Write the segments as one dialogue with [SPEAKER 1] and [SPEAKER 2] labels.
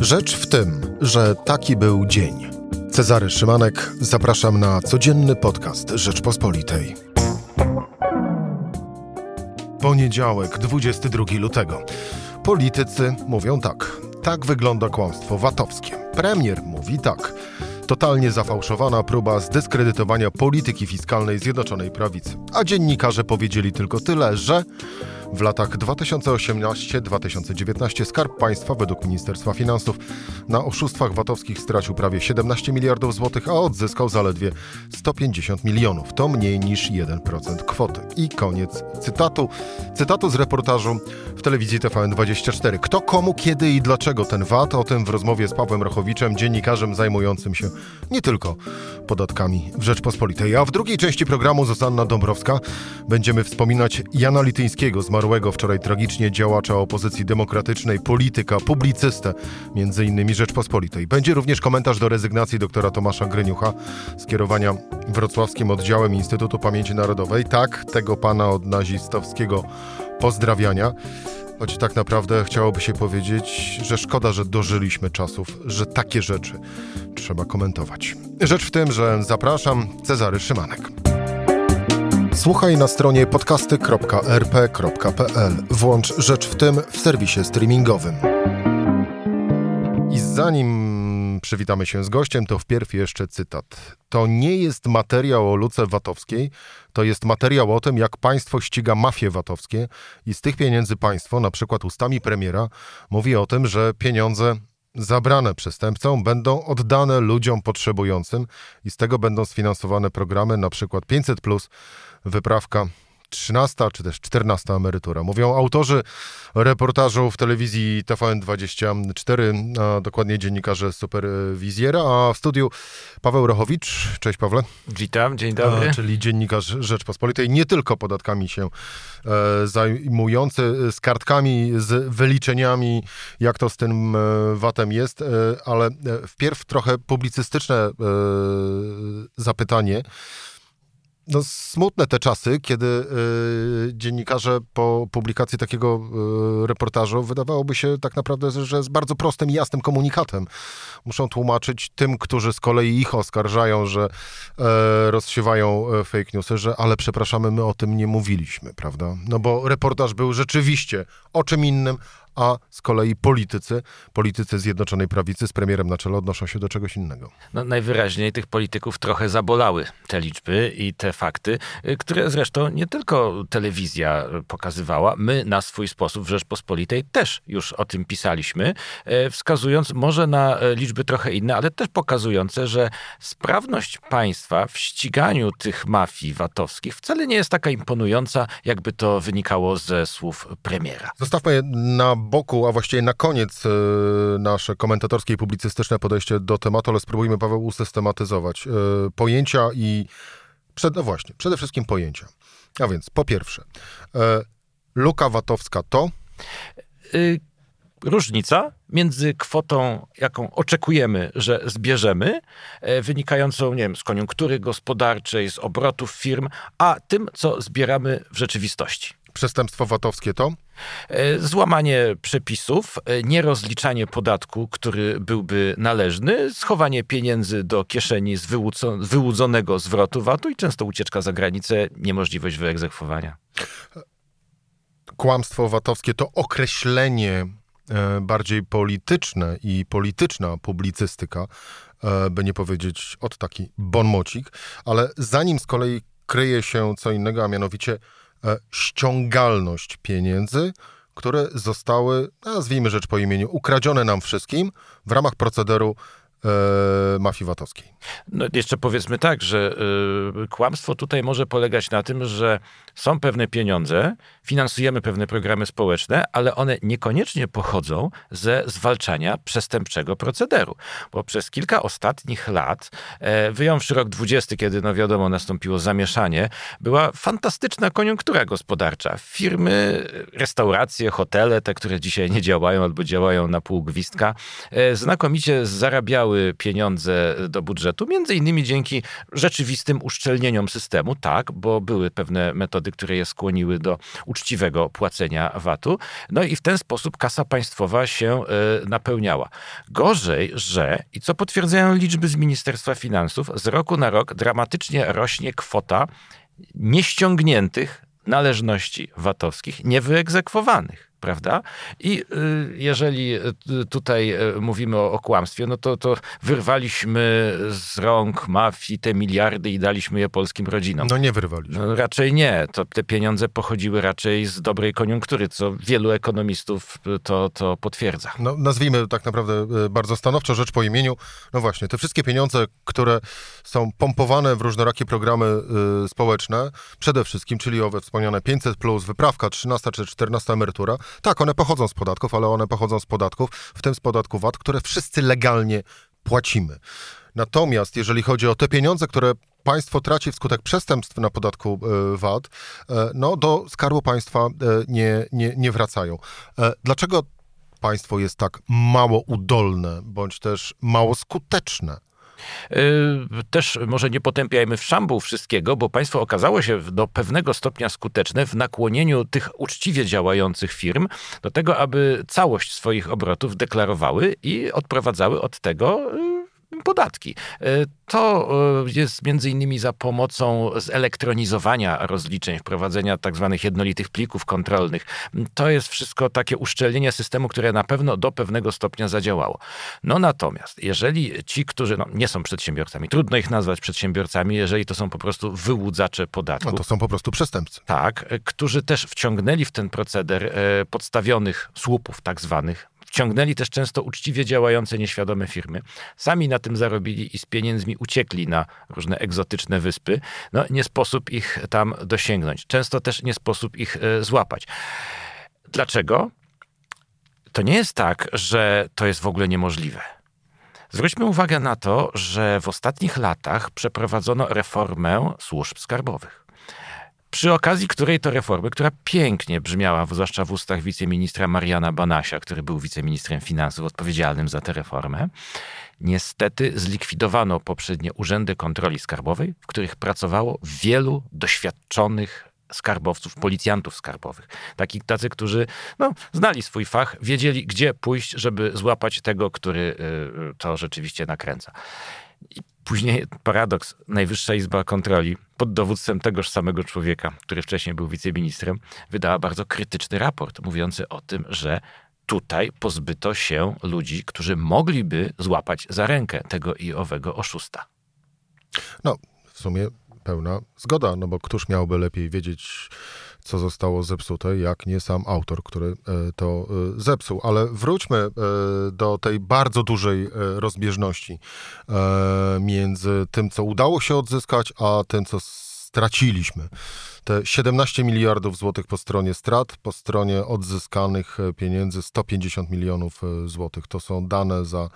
[SPEAKER 1] Rzecz w tym, że taki był dzień. Cezary Szymanek, zapraszam na codzienny podcast Rzeczpospolitej. Poniedziałek, 22 lutego. Politycy mówią tak. Tak wygląda kłamstwo VAT-owskie. Premier mówi tak. Totalnie zafałszowana próba zdyskredytowania polityki fiskalnej Zjednoczonej Prawicy. A dziennikarze powiedzieli tylko tyle, że w latach 2018-2019 Skarb Państwa według Ministerstwa Finansów na oszustwach VAT-owskich stracił prawie 17 miliardów złotych, a odzyskał zaledwie 150 milionów. To mniej niż 1% kwoty. I koniec cytatu. Cytatu z reportażu w telewizji TVN24. Kto, komu, kiedy i dlaczego ten VAT? O tym w rozmowie z Pawłem Rochowiczem, dziennikarzem zajmującym się nie tylko podatkami w Rzeczpospolitej. A w drugiej części programu Zuzanna Dąbrowska będziemy wspominać Jana Lityńskiego, zmarłego wczoraj tragicznie działacza opozycji demokratycznej, polityka, publicystę, między innymi Rzeczpospolitej. Będzie również komentarz do rezygnacji doktora Tomasza Gryniucha, skierowania wrocławskim oddziałem Instytutu Pamięci Narodowej. Tak, tego pana od nazistowskiego pozdrawiania. Choć tak naprawdę chciałoby się powiedzieć, że szkoda, że dożyliśmy czasów, że takie rzeczy trzeba komentować. Rzecz w tym, że zapraszam Cezary Szymanek. Słuchaj na stronie podcasty.rp.pl. Włącz Rzecz w tym w serwisie streamingowym. I zanim przywitamy się z gościem, to wpierw jeszcze cytat. To nie jest materiał o Luce Watowskiej, to jest materiał o tym, jak państwo ściga mafie watowskie i z tych pieniędzy państwo, na przykład ustami premiera, mówi o tym, że pieniądze zabrane przestępcom będą oddane ludziom potrzebującym i z tego będą sfinansowane programy, na przykład 500+, wyprawka 13 czy też 14 emerytura. Mówią autorzy reportażu w telewizji TVN24, a dokładnie dziennikarze Superwizjera, a w studiu Paweł Rochowicz. Cześć Pawle.
[SPEAKER 2] Witam, dzień dobry.
[SPEAKER 1] A, czyli dziennikarz Rzeczpospolitej, nie tylko podatkami się e, zajmujący, z kartkami, z wyliczeniami, jak to z tym e, VAT-em jest, e, ale e, wpierw trochę publicystyczne e, zapytanie no, smutne te czasy, kiedy y, dziennikarze po publikacji takiego y, reportażu wydawałoby się tak naprawdę, że z bardzo prostym i jasnym komunikatem muszą tłumaczyć tym, którzy z kolei ich oskarżają, że y, rozsiewają e, fake newsy, że ale przepraszamy, my o tym nie mówiliśmy, prawda? No bo reportaż był rzeczywiście o czym innym, a z kolei politycy, politycy Zjednoczonej Prawicy z premierem na czele odnoszą się do czegoś innego.
[SPEAKER 2] No, najwyraźniej tych polityków trochę zabolały te liczby i te fakty, y, które zresztą nie tylko telewizja pokazywała, my na swój sposób w Rzeczpospolitej też już o tym pisaliśmy, y, wskazując może na y, liczby trochę inne, ale też pokazujące, że sprawność państwa w ściganiu tych mafii VAT-owskich wcale nie jest taka imponująca, jakby to wynikało ze słów premiera.
[SPEAKER 1] Zostawmy na boku, a właściwie na koniec e, nasze komentatorskie i publicystyczne podejście do tematu, ale spróbujmy, Paweł, usystematyzować e, pojęcia i przed, no właśnie, przede wszystkim pojęcia. A więc po pierwsze, e, luka VAT-owska to?
[SPEAKER 2] Y różnica między kwotą, jaką oczekujemy, że zbierzemy, wynikającą, nie wiem, z koniunktury gospodarczej, z obrotów firm, a tym, co zbieramy w rzeczywistości.
[SPEAKER 1] Przestępstwo VAT-owskie to?
[SPEAKER 2] E, złamanie przepisów, e, nierozliczanie podatku, który byłby należny, schowanie pieniędzy do kieszeni z wyłudzonego zwrotu VAT-u i często ucieczka za granicę, niemożliwość wyegzekwowania.
[SPEAKER 1] Kłamstwo VAT-owskie to określenie e, bardziej polityczne i polityczna publicystyka, by nie powiedzieć od taki bonmocik, ale zanim z kolei kryje się co innego, a mianowicie ściągalność pieniędzy, które zostały, nazwijmy rzecz po imieniu, ukradzione nam wszystkim w ramach procederu e, mafii VAT-owskiej.
[SPEAKER 2] No jeszcze powiedzmy tak, że y, kłamstwo tutaj może polegać na tym, że są pewne pieniądze, finansujemy pewne programy społeczne, ale one niekoniecznie pochodzą ze zwalczania przestępczego procederu. Bo przez kilka ostatnich lat, e, wyjąwszy rok 20, kiedy no wiadomo nastąpiło zamieszanie, była fantastyczna koniunktura gospodarcza. Firmy, restauracje, hotele, te, które dzisiaj nie działają albo działają na pół gwizdka, e, znakomicie zarabiały wpływały pieniądze do budżetu, między innymi dzięki rzeczywistym uszczelnieniom systemu, tak, bo były pewne metody, które je skłoniły do uczciwego płacenia VAT-u. No i w ten sposób kasa państwowa się e, napełniała. Gorzej, że, i co potwierdzają liczby z Ministerstwa Finansów, z roku na rok dramatycznie rośnie kwota nieściągniętych należności VAT-owskich niewyegzekwowanych prawda? I y, jeżeli y, tutaj y, mówimy o, o, kłamstwie, no to, to wyrwaliśmy z rąk mafii te miliardy i daliśmy je polskim rodzinom.
[SPEAKER 1] No nie wyrwaliśmy.
[SPEAKER 2] No, raczej nie. To te pieniądze pochodziły raczej z dobrej koniunktury, co wielu ekonomistów to, to potwierdza.
[SPEAKER 1] No, nazwijmy tak naprawdę bardzo stanowczo rzecz po imieniu. No właśnie, te wszystkie pieniądze, które są pompowane w różnorakie programy y, społeczne, przede wszystkim, czyli owe wspomniane 500+, plus, wyprawka 13 czy 14 emerytura, tak, one pochodzą z podatków, ale one pochodzą z podatków, w tym z podatku VAT, które wszyscy legalnie płacimy. Natomiast jeżeli chodzi o te pieniądze, które państwo traci wskutek przestępstw na podatku e, VAT, e, no do skarbu państwa e, nie, nie, nie wracają. Dlaczego państwo jest tak mało udolne, bądź też mało skuteczne?
[SPEAKER 2] Y, też może nie potępiajmy w szambu wszystkiego, bo państwo okazało się do pewnego stopnia skuteczne w nakłonieniu tych uczciwie działających firm do tego, aby całość swoich obrotów deklarowały i odprowadzały od tego podatki. E, to e, jest między innymi za pomocą zelektronizowania rozliczeń, wprowadzenia tak zwanych jednolitych plików kontrolnych. To jest wszystko takie uszczelnienie systemu, które na pewno do pewnego stopnia zadziałało. No natomiast, jeżeli ci, którzy no, nie są przedsiębiorcami, trudno ich nazwać przedsiębiorcami, jeżeli to są po prostu wyłudzacze podatków.
[SPEAKER 1] No to są po prostu przestępcy.
[SPEAKER 2] Tak, e, którzy też wciągnęli w ten proceder podstawionych słupów tak zwanych, Wciągnęli też często uczciwie działające nieświadome firmy. Sami na tym zarobili i z pieniędzmi uciekli na różne egzotyczne wyspy. No, nie sposób ich tam dosięgnąć. Często też nie sposób ich e, złapać. Dlaczego? To nie jest tak, że to jest w ogóle niemożliwe. Zwróćmy uwagę na to, że w ostatnich latach przeprowadzono reformę służb skarbowych przy okazji której to reformy, która pięknie brzmiała, zwłaszcza w ustach wiceministra Mariana Banasia, który był wiceministrem finansów odpowiedzialnym za tę reformę, niestety zlikwidowano poprzednie urzędy kontroli skarbowej, w których pracowało wielu doświadczonych skarbowców, policjantów skarbowych. Takich, tacy, którzy no, znali swój fach, wiedzieli, gdzie pójść, żeby złapać tego, który y, to rzeczywiście nakręca. I później paradoks, Najwyższa Izba Kontroli pod dowództwem tegoż samego człowieka, który wcześniej był wiceministrem, wydała bardzo krytyczny raport mówiący o tym, że tutaj pozbyto się ludzi, którzy mogliby złapać za rękę tego i owego oszusta.
[SPEAKER 1] No, w sumie pełna zgoda, no bo któż miałby lepiej wiedzieć, co zostało zepsute, jak nie sam autor, który e, to e, zepsuł. Ale wróćmy e, do tej bardzo dużej rozbieżności między tym, co udało się odzyskać, a tym, co straciliśmy. Te 17 miliardów złotych po stronie strat, po stronie odzyskanych pieniędzy 150 milionów złotych. To są dane za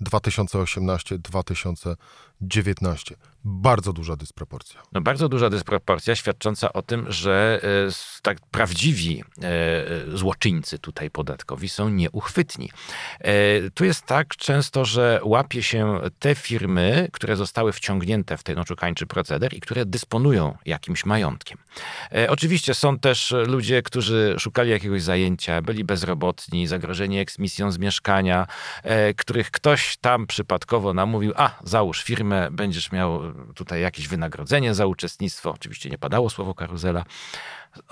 [SPEAKER 1] 2018-2019. Bardzo duża dysproporcja.
[SPEAKER 2] No bardzo duża dysproporcja, świadcząca o tym, że e, tak prawdziwi e, złoczyńcy tutaj podatkowi są nieuchwytni. E, tu jest tak często, że łapie się te firmy, które zostały wciągnięte w ten oszukańczy proceder i które dysponują jakimś majątkiem. Oczywiście są też ludzie, którzy szukali jakiegoś zajęcia, byli bezrobotni, zagrożeni eksmisją z mieszkania, których ktoś tam przypadkowo namówił, a załóż firmę, będziesz miał tutaj jakieś wynagrodzenie za uczestnictwo. Oczywiście nie padało słowo karuzela.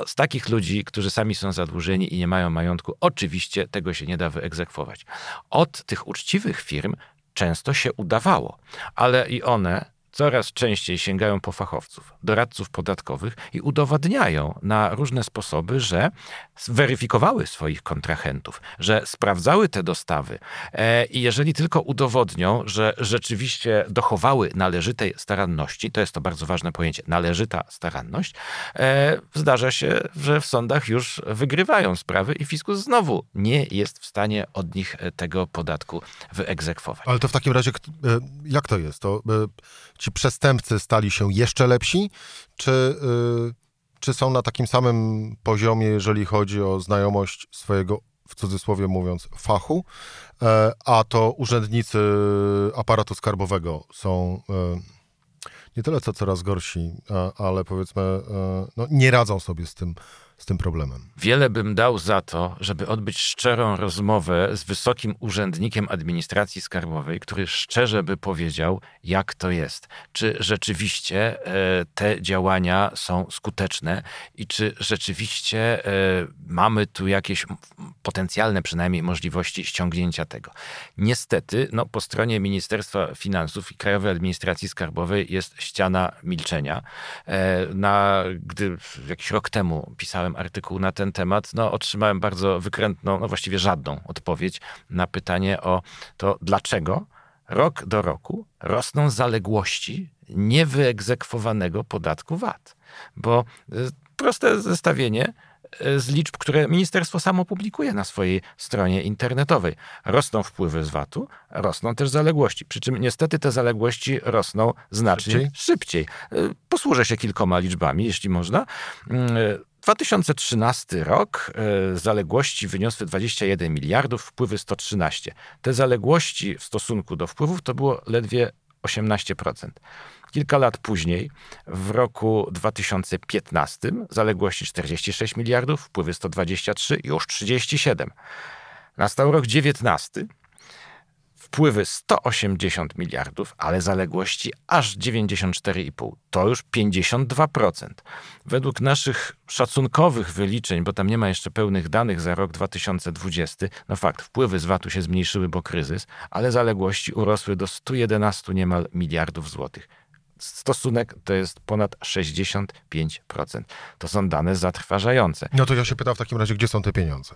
[SPEAKER 2] Z takich ludzi, którzy sami są zadłużeni i nie mają majątku, oczywiście tego się nie da wyegzekwować. Od tych uczciwych firm często się udawało, ale i one coraz częściej sięgają po fachowców, doradców podatkowych i udowadniają na różne sposoby, że zweryfikowały swoich kontrahentów, że sprawdzały te dostawy e, i jeżeli tylko udowodnią, że rzeczywiście dochowały należytej staranności, to jest to bardzo ważne pojęcie, należyta staranność, e, zdarza się, że w sądach już wygrywają sprawy i fiskus znowu nie jest w stanie od nich tego podatku wyegzekwować.
[SPEAKER 1] Ale to w takim razie, e, jak to jest? To ci przestępcy stali się jeszcze lepsi, czy, yy, czy są na takim samym poziomie, jeżeli chodzi o znajomość swojego w cudzysłowie mówiąc, fachu, e, a to urzędnicy aparatu skarbowego są nie tyle co coraz gorsi, ale powiedzmy, no, nie radzą sobie z tym z tym problemem.
[SPEAKER 2] Wiele bym dał za to, żeby odbyć szczerą rozmowę z wysokim urzędnikiem administracji skarbowej, który szczerze by powiedział, jak to jest. Czy rzeczywiście e, te działania są skuteczne i czy rzeczywiście e, mamy tu jakieś potencjalne przynajmniej możliwości ściągnięcia tego. Niestety, no, po stronie Ministerstwa Finansów i Krajowej Administracji Skarbowej jest ściana milczenia. E, na, gdy jakiś rok temu pisałem napisałem artykuł na ten temat, no, otrzymałem bardzo wykrętną, no właściwie żadną odpowiedź na pytanie o to, dlaczego rok do roku rosną zaległości niewyegzekwowanego podatku VAT. Bo y, proste zestawienie z liczb, które ministerstwo samo publikuje na swojej stronie internetowej. Rosną wpływy z VAT-u, rosną też zaległości. Przy czym niestety te zaległości rosną znacznie szybciej. szybciej. Y, posłużę się kilkoma liczbami, jeśli można. 2013 y, rok y, zaległości wyniosły 21 miliardów, wpływy 113. Te zaległości w stosunku do wpływów to było ledwie 18%. Kilka lat później, w roku 2015, zaległości 46 miliardów, wpływy 123, już 37. Nastał rok 19, wpływy 180 miliardów, ale zaległości aż 94,5. To już 52%. Według naszych szacunkowych wyliczeń, bo tam nie ma jeszcze pełnych danych za rok 2020, no fakt, wpływy z VAT-u się zmniejszyły, bo kryzys, ale zaległości urosły do 111 niemal miliardów złotych stosunek to jest ponad 65%. To są dane zatrważające.
[SPEAKER 1] No to ja się pytam w takim razie, gdzie są te pieniądze?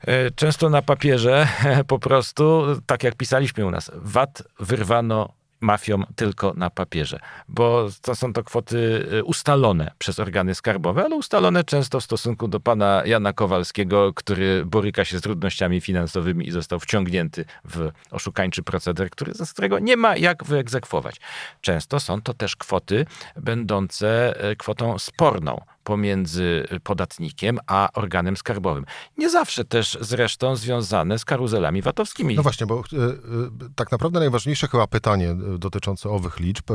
[SPEAKER 2] E, często na papierze po prostu, tak jak pisaliśmy u nas, VAT wyrwano mafiom tylko na papierze, bo to są to kwoty y, ustalone przez organy skarbowe, ale ustalone często w stosunku do pana Jana Kowalskiego, który boryka się z trudnościami finansowymi i został wciągnięty w oszukańczy proceder, który, z którego nie ma jak wyegzekwować. Często są to też kwoty będące e, kwotą sporną pomiędzy podatnikiem a organem skarbowym. Nie zawsze też zresztą związane z karuzelami VAT-owskimi.
[SPEAKER 1] No właśnie, bo y, y, tak naprawdę najważniejsze chyba pytanie dotyczące owych liczb y,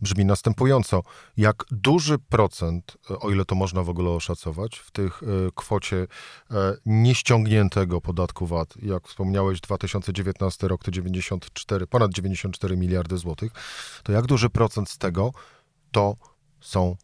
[SPEAKER 1] brzmi następująco. Jak duży procent, o ile to można w ogóle oszacować, w tych kwocie nieściągniętego podatku VAT, jak wspomniałeś, 2019 rok to 94, ponad 94 miliardy złotych, to jak duży procent z tego to są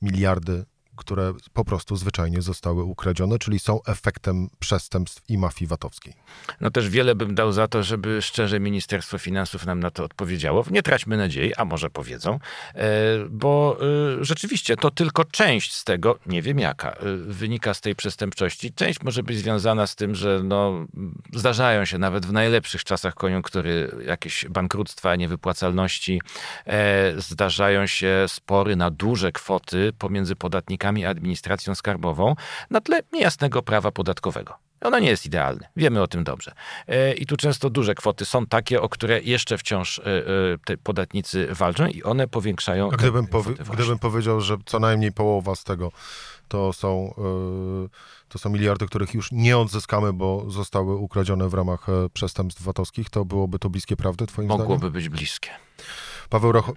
[SPEAKER 1] miliardy, które po prostu zwyczajnie zostały ukradzione, czyli są efektem przestępstw i mafii VAT-owskiej.
[SPEAKER 2] No też wiele bym dał za to, żeby szczerze Ministerstwo Finansów nam na to odpowiedziało. Nie traćmy nadziei, a może powiedzą, e, bo e, rzeczywiście to tylko część z tego, nie wiem jaka, e, wynika z tej przestępczości. Część może być związana z tym, że no, zdarzają się nawet w najlepszych czasach koniunktury jakieś bankructwa, niewypłacalności, zdarzają się spory na duże kwoty pomiędzy podatnikami a administracją skarbową na tle niejasnego prawa podatkowego. Ona nie jest idealna. Wiemy o tym dobrze. E, I tu często duże kwoty są takie, o które jeszcze wciąż e, e, te podatnicy walczą i one powiększają.
[SPEAKER 1] A gdybym, powie, gdybym powiedział, że co najmniej połowa z tego to są, to są miliardy, których już nie odzyskamy, bo zostały ukradzione w ramach przestępstw VAT-owskich, to byłoby to bliskie prawdy, twoim
[SPEAKER 2] Mogłoby
[SPEAKER 1] zdaniem?
[SPEAKER 2] Mogłoby być bliskie.
[SPEAKER 1] Paweł Rocho...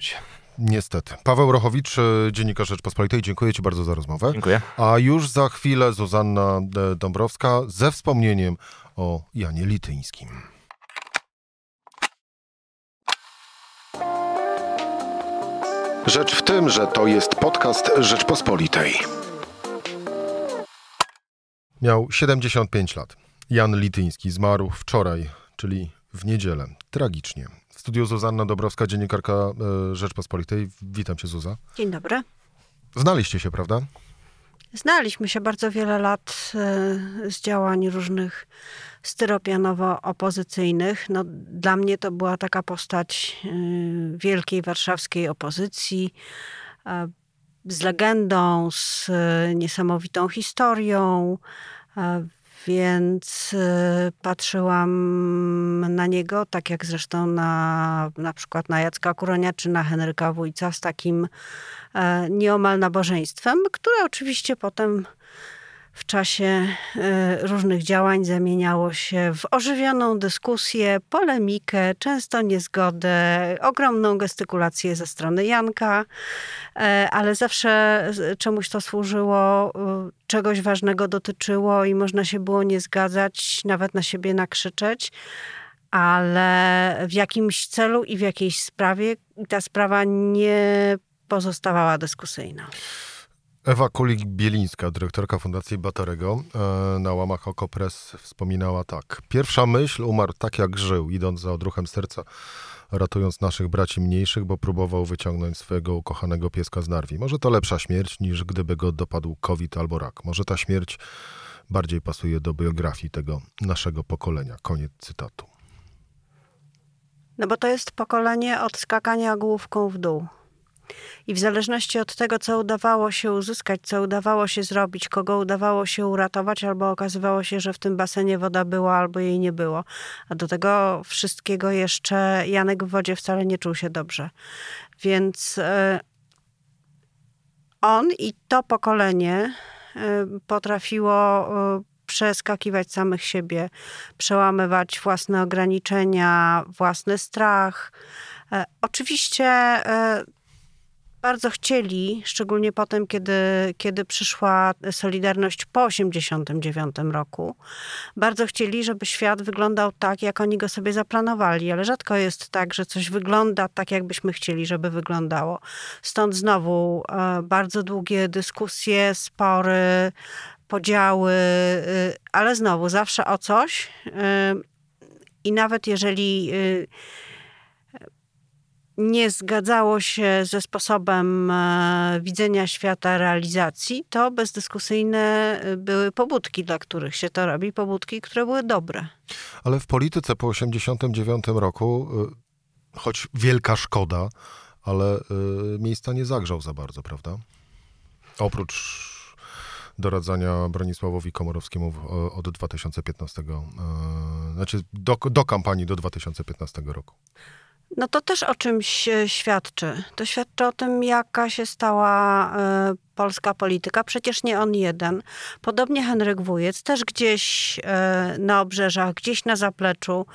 [SPEAKER 1] Niestety. Paweł Rochowicz, e, Dziennikarz Rzeczpospolitej, dziękuję Ci bardzo za rozmowę.
[SPEAKER 2] Dziękuję.
[SPEAKER 1] A już za chwilę Zuzanna e, Dąbrowska ze wspomnieniem o Janie Lityńskim. Rzecz w tym, że to jest podcast Rzeczpospolitej. Miał 75 lat. Jan Lityński zmarł wczoraj, czyli w niedzielę. Tragicznie. W studiu Zuzanna Dobrowska, dziennikarka e, Rzeczpospolitej. Witam cię, Zuza.
[SPEAKER 3] Dzień dobry.
[SPEAKER 1] Znaliście się, prawda?
[SPEAKER 3] Znaliśmy się bardzo wiele lat e, z działań różnych styropianowo-opozycyjnych. No, dla mnie to była taka postać e, wielkiej warszawskiej opozycji z legendą, z niesamowitą historią, więc y, patrzyłam na niego, tak jak zresztą na, na przykład na Jacka Kuronia czy na Henryka Wójca z takim e, nieomal nabożeństwem, które oczywiście potem w czasie e, różnych działań zamieniało się w ożywioną dyskusję, polemikę, często niezgodę, ogromną gestykulację ze strony Janka, e, ale zawsze czemuś to służyło, e, czegoś ważnego dotyczyło i można się było nie zgadzać, nawet na siebie nakrzyczeć ale w jakimś celu i w jakiejś sprawie ta sprawa nie pozostawała dyskusyjna.
[SPEAKER 1] Ewa Kulik-Bielińska, dyrektorka Fundacji Batorego, e, na łamach Okopres wspominała tak. Pierwsza myśl umarł tak jak żył, idąc za odruchem serca, ratując naszych braci mniejszych, bo próbował wyciągnąć swojego ukochanego pieska z narwi. Może to lepsza śmierć, niż gdyby go dopadł COVID albo rak. Może ta śmierć bardziej pasuje do biografii tego naszego pokolenia. Koniec cytatu.
[SPEAKER 3] No bo to jest pokolenie od skakania główką w dół. I w zależności od tego, co udawało się uzyskać, co udawało się zrobić, kogo udawało się uratować, albo okazywało się, że w tym basenie woda była, albo jej nie było. A do tego wszystkiego jeszcze Janek w wodzie wcale nie czuł się dobrze. Więc e, on i to pokolenie e, potrafiło e, przeskakiwać samych siebie, przełamywać własne ograniczenia, własny strach. Oczywiście bardzo chcieli, szczególnie potem, kiedy, kiedy przyszła Solidarność po 1989 roku, bardzo chcieli, żeby świat wyglądał tak, jak oni go sobie zaplanowali, ale rzadko jest tak, że coś wygląda tak, jakbyśmy chcieli, żeby wyglądało. Stąd znowu e, bardzo długie dyskusje, spory, podziały, e, ale znowu zawsze o coś. E, I nawet jeżeli nie zgadzało się ze sposobem e, widzenia świata realizacji, to bezdyskusyjne e, były pobudki, dla których się to robi, pobudki, które były dobre.
[SPEAKER 1] Ale w polityce po 1989 roku, e, choć wielka szkoda, ale miejsca nie zagrzał za bardzo, prawda? Oprócz doradzania Bronisławowi Komorowskiemu od 2015, znaczy do, do kampanii do 2015 roku.
[SPEAKER 3] No to też o czymś e, świadczy. To świadczy o tym, jaka się stała e, polska polityka. Przecież nie on jeden. Podobnie Henryk Wujec, też gdzieś e, na obrzeżach, gdzieś na zapleczu.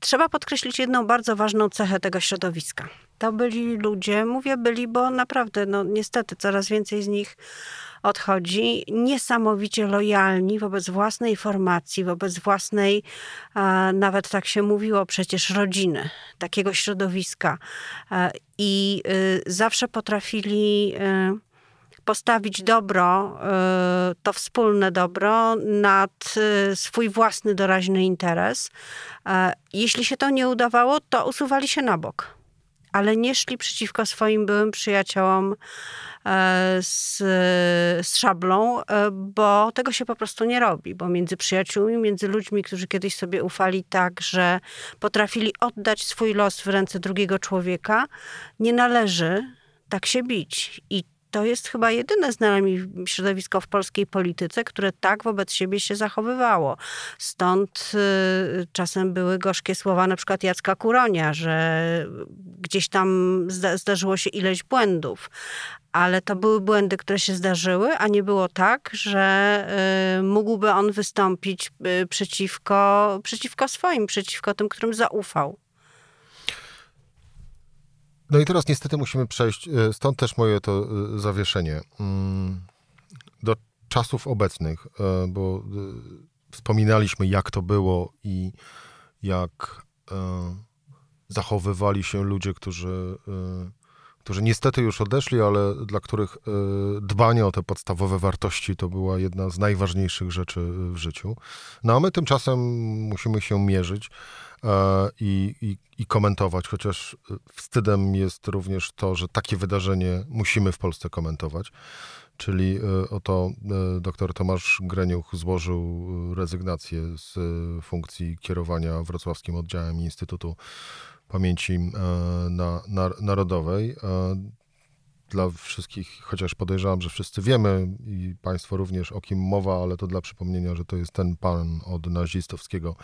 [SPEAKER 3] Trzeba podkreślić jedną bardzo ważną cechę tego środowiska. To byli ludzie, mówię byli, bo naprawdę, no niestety coraz więcej z nich odchodzi, niesamowicie lojalni wobec własnej formacji, wobec własnej, nawet tak się mówiło, przecież rodziny, takiego środowiska. I y, zawsze potrafili y, postawić dobro, y, to wspólne dobro, nad swój własny doraźny interes. Jeśli się to nie udawało, to usuwali się na bok, ale nie szli przeciwko swoim byłym przyjaciołom E, z, z szablą, e, bo tego się po prostu nie robi, bo między przyjaciółmi, między ludźmi, którzy kiedyś sobie ufali tak, że potrafili oddać swój los w ręce drugiego człowieka, nie należy tak się bić. I to jest chyba jedyne z nami środowisko w polskiej polityce, które tak wobec siebie się zachowywało. Stąd y, czasem były gorzkie słowa na przykład Jacka Kuronia, że gdzieś tam zda zdarzyło się ileś błędów. Ale to były błędy, które się zdarzyły, a nie było tak, że y, mógłby on wystąpić y, przeciwko, przeciwko swoim, przeciwko tym, którym zaufał.
[SPEAKER 1] No i teraz niestety musimy przejść, e, stąd też moje to e, zawieszenie, mm, do czasów obecnych, e, bo wspominaliśmy, jak to było i jak zachowywali się ludzie, którzy, którzy niestety już odeszli, ale dla których dbanie o te podstawowe wartości to była jedna z najważniejszych rzeczy w życiu. No a my tymczasem musimy się mierzyć i, i, i, komentować, chociaż wstydem jest również to, że takie wydarzenie musimy w Polsce komentować. Czyli e, oto e, dr Tomasz Greniuch złożył rezygnację z funkcji kierowania wrocławskim oddziałem Instytutu Pamięci na, na, Narodowej. Dla wszystkich, chociaż podejrzewam, że wszyscy wiemy i Państwo również o kim mowa, ale to dla przypomnienia, że to jest ten pan od nazistowskiego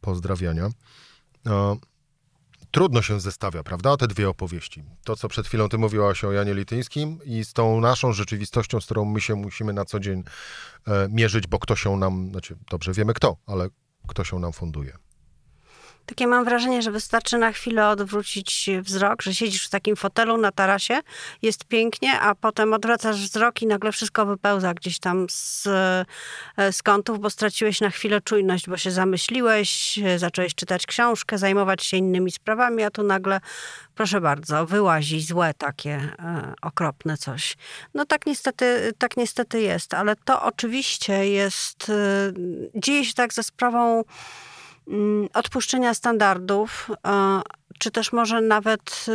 [SPEAKER 1] pozdrawiania. trudno się zestawia, prawda, te dwie opowieści. To, co przed chwilą ty mówiłaś o Janie Lityńskim i z tą naszą rzeczywistością, z którą my się musimy na co dzień e, mierzyć, bo kto się nam, znaczy dobrze wiemy kto, ale kto się nam funduje.
[SPEAKER 3] Takie mam wrażenie, że wystarczy na chwilę odwrócić wzrok, że siedzisz w takim fotelu na tarasie, jest pięknie, a potem odwracasz wzrok i nagle wszystko wypełza gdzieś tam z, e, z kątów, bo straciłeś na chwilę czujność, bo się zamyśliłeś, zacząłeś czytać książkę, zajmować się innymi sprawami, a tu nagle, proszę bardzo, wyłazi złe takie e, okropne coś. No tak niestety, tak niestety jest, ale to oczywiście jest, e, dzieje się tak ze sprawą odpuszczenia standardów, czy też może nawet y,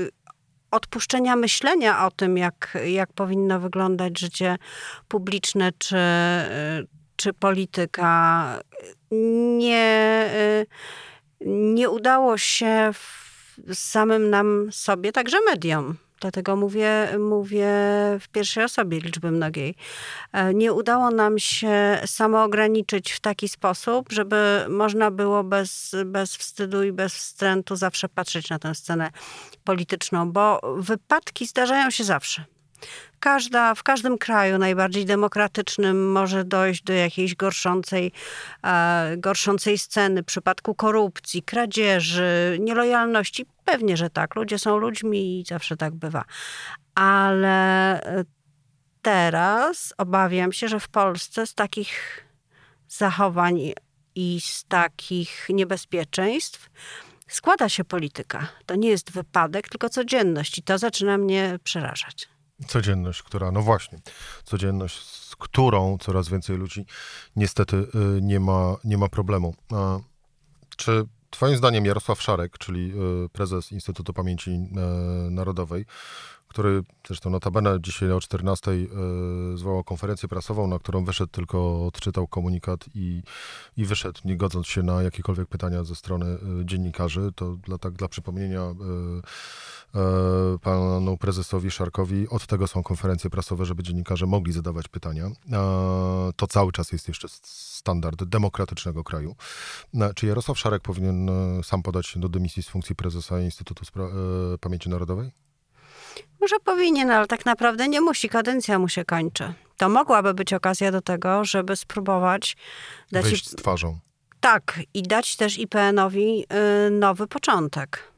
[SPEAKER 3] y, odpuszczenia myślenia o tym, jak, jak powinno wyglądać życie publiczne czy, czy polityka. Nie, nie udało się samym nam sobie, także mediom Dlatego mówię, mówię w pierwszej osobie liczby mnogiej. E, nie udało nam się samoograniczyć w taki sposób, żeby można było bez, bez wstydu i bez wstrętu zawsze patrzeć na tę scenę polityczną, bo wypadki zdarzają się zawsze. Każda, w każdym kraju najbardziej demokratycznym może dojść do jakiejś gorszącej, e, gorszącej sceny, w przypadku korupcji, kradzieży, nielojalności. Pewnie, że tak. Ludzie są ludźmi i zawsze tak bywa. Ale e, teraz obawiam się, że w Polsce z takich zachowań i z takich niebezpieczeństw składa się polityka. To nie jest wypadek, tylko codzienność i to zaczyna mnie przerażać.
[SPEAKER 1] Codzienność, która, no właśnie, codzienność, z którą coraz więcej ludzi niestety y, nie ma, nie ma problemu. Czy Twoim zdaniem Jarosław Szarek, czyli y, prezes Instytutu Pamięci y, Narodowej, który zresztą notabene dzisiaj o 14 zwołał konferencję prasową, na którą wyszedł tylko, odczytał komunikat i, i wyszedł, nie godząc się na jakiekolwiek pytania ze strony dziennikarzy. To dla, tak dla przypomnienia E, panu prezesowi Szarkowi. Od tego są konferencje prasowe, żeby dziennikarze mogli zadawać pytania. E, to cały czas jest jeszcze standard demokratycznego kraju. E, czy Jarosław Szarek powinien sam podać się do dymisji z funkcji prezesa Instytutu Spra- Pamięci Narodowej?
[SPEAKER 3] Może powinien, ale tak naprawdę nie musi. Kadencja mu się kończy. To mogłaby być okazja do tego, żeby spróbować
[SPEAKER 1] dać... Wyjść z twarzą.
[SPEAKER 3] Tak, i dać też IPN-owi nowy początek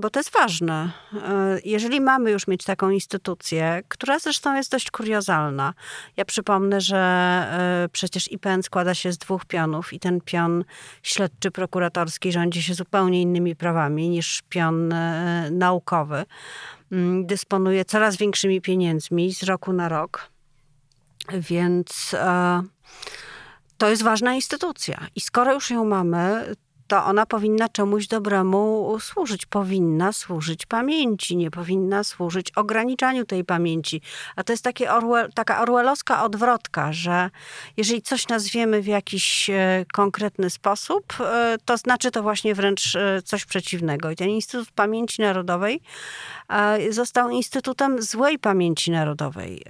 [SPEAKER 3] bo to jest ważne. E, jeżeli mamy już mieć taką instytucję, która zresztą jest dość kuriozalna. Ja przypomnę, że e, przecież IPN składa się z dwóch pionów i ten pion śledczy prokuratorski rządzi się zupełnie innymi prawami niż pion naukowy. Mm, dysponuje coraz większymi pieniędzmi z roku na rok. Więc to jest ważna instytucja. I skoro już ją mamy, to ona powinna czemuś dobremu służyć. Powinna służyć pamięci, nie powinna służyć ograniczaniu tej pamięci. A to jest takie Orwell, taka orwellowska odwrotka, że jeżeli coś nazwiemy w jakiś e, konkretny sposób, e, to znaczy to właśnie wręcz e, coś przeciwnego. I ten Instytut Pamięci Narodowej został Instytutem Złej Pamięci Narodowej.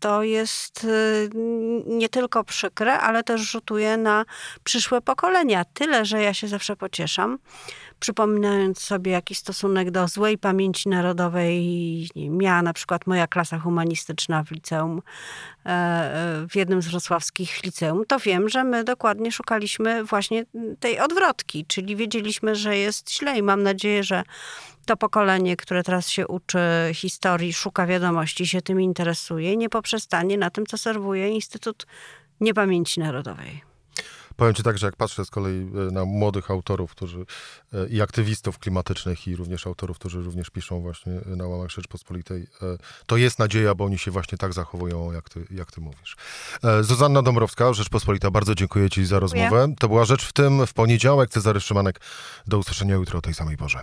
[SPEAKER 3] To jest nie tylko przykre, ale też rzutuje na przyszłe pokolenia. Tyle, że ja się zawsze pocieszam, przypominając sobie jakiś stosunek do złej pamięci narodowej miała na przykład moja klasa humanistyczna w liceum, e, e, w jednym z wrocławskich liceum, to wiem, że my dokładnie szukaliśmy właśnie tej odwrotki, czyli wiedzieliśmy, że jest źle i mam nadzieję, że to pokolenie, które teraz się uczy historii, szuka wiadomości, się tym interesuje, nie poprzestanie na tym, co serwuje Instytut Niepamięci Narodowej.
[SPEAKER 1] Powiem ci tak, że jak patrzę z kolei e, na młodych autorów, którzy e, i aktywistów klimatycznych i również autorów, którzy również piszą właśnie na łamach Rzeczpospolitej, e, to jest nadzieja, bo oni się właśnie tak zachowują, jak ty, jak ty mówisz. Zuzanna Dąbrowska, Rzeczpospolita, bardzo dziękuję ci za rozmowę. To była Rzecz w tym w poniedziałek. Cezary Szymanek. Do usłyszenia jutro o tej samej porze.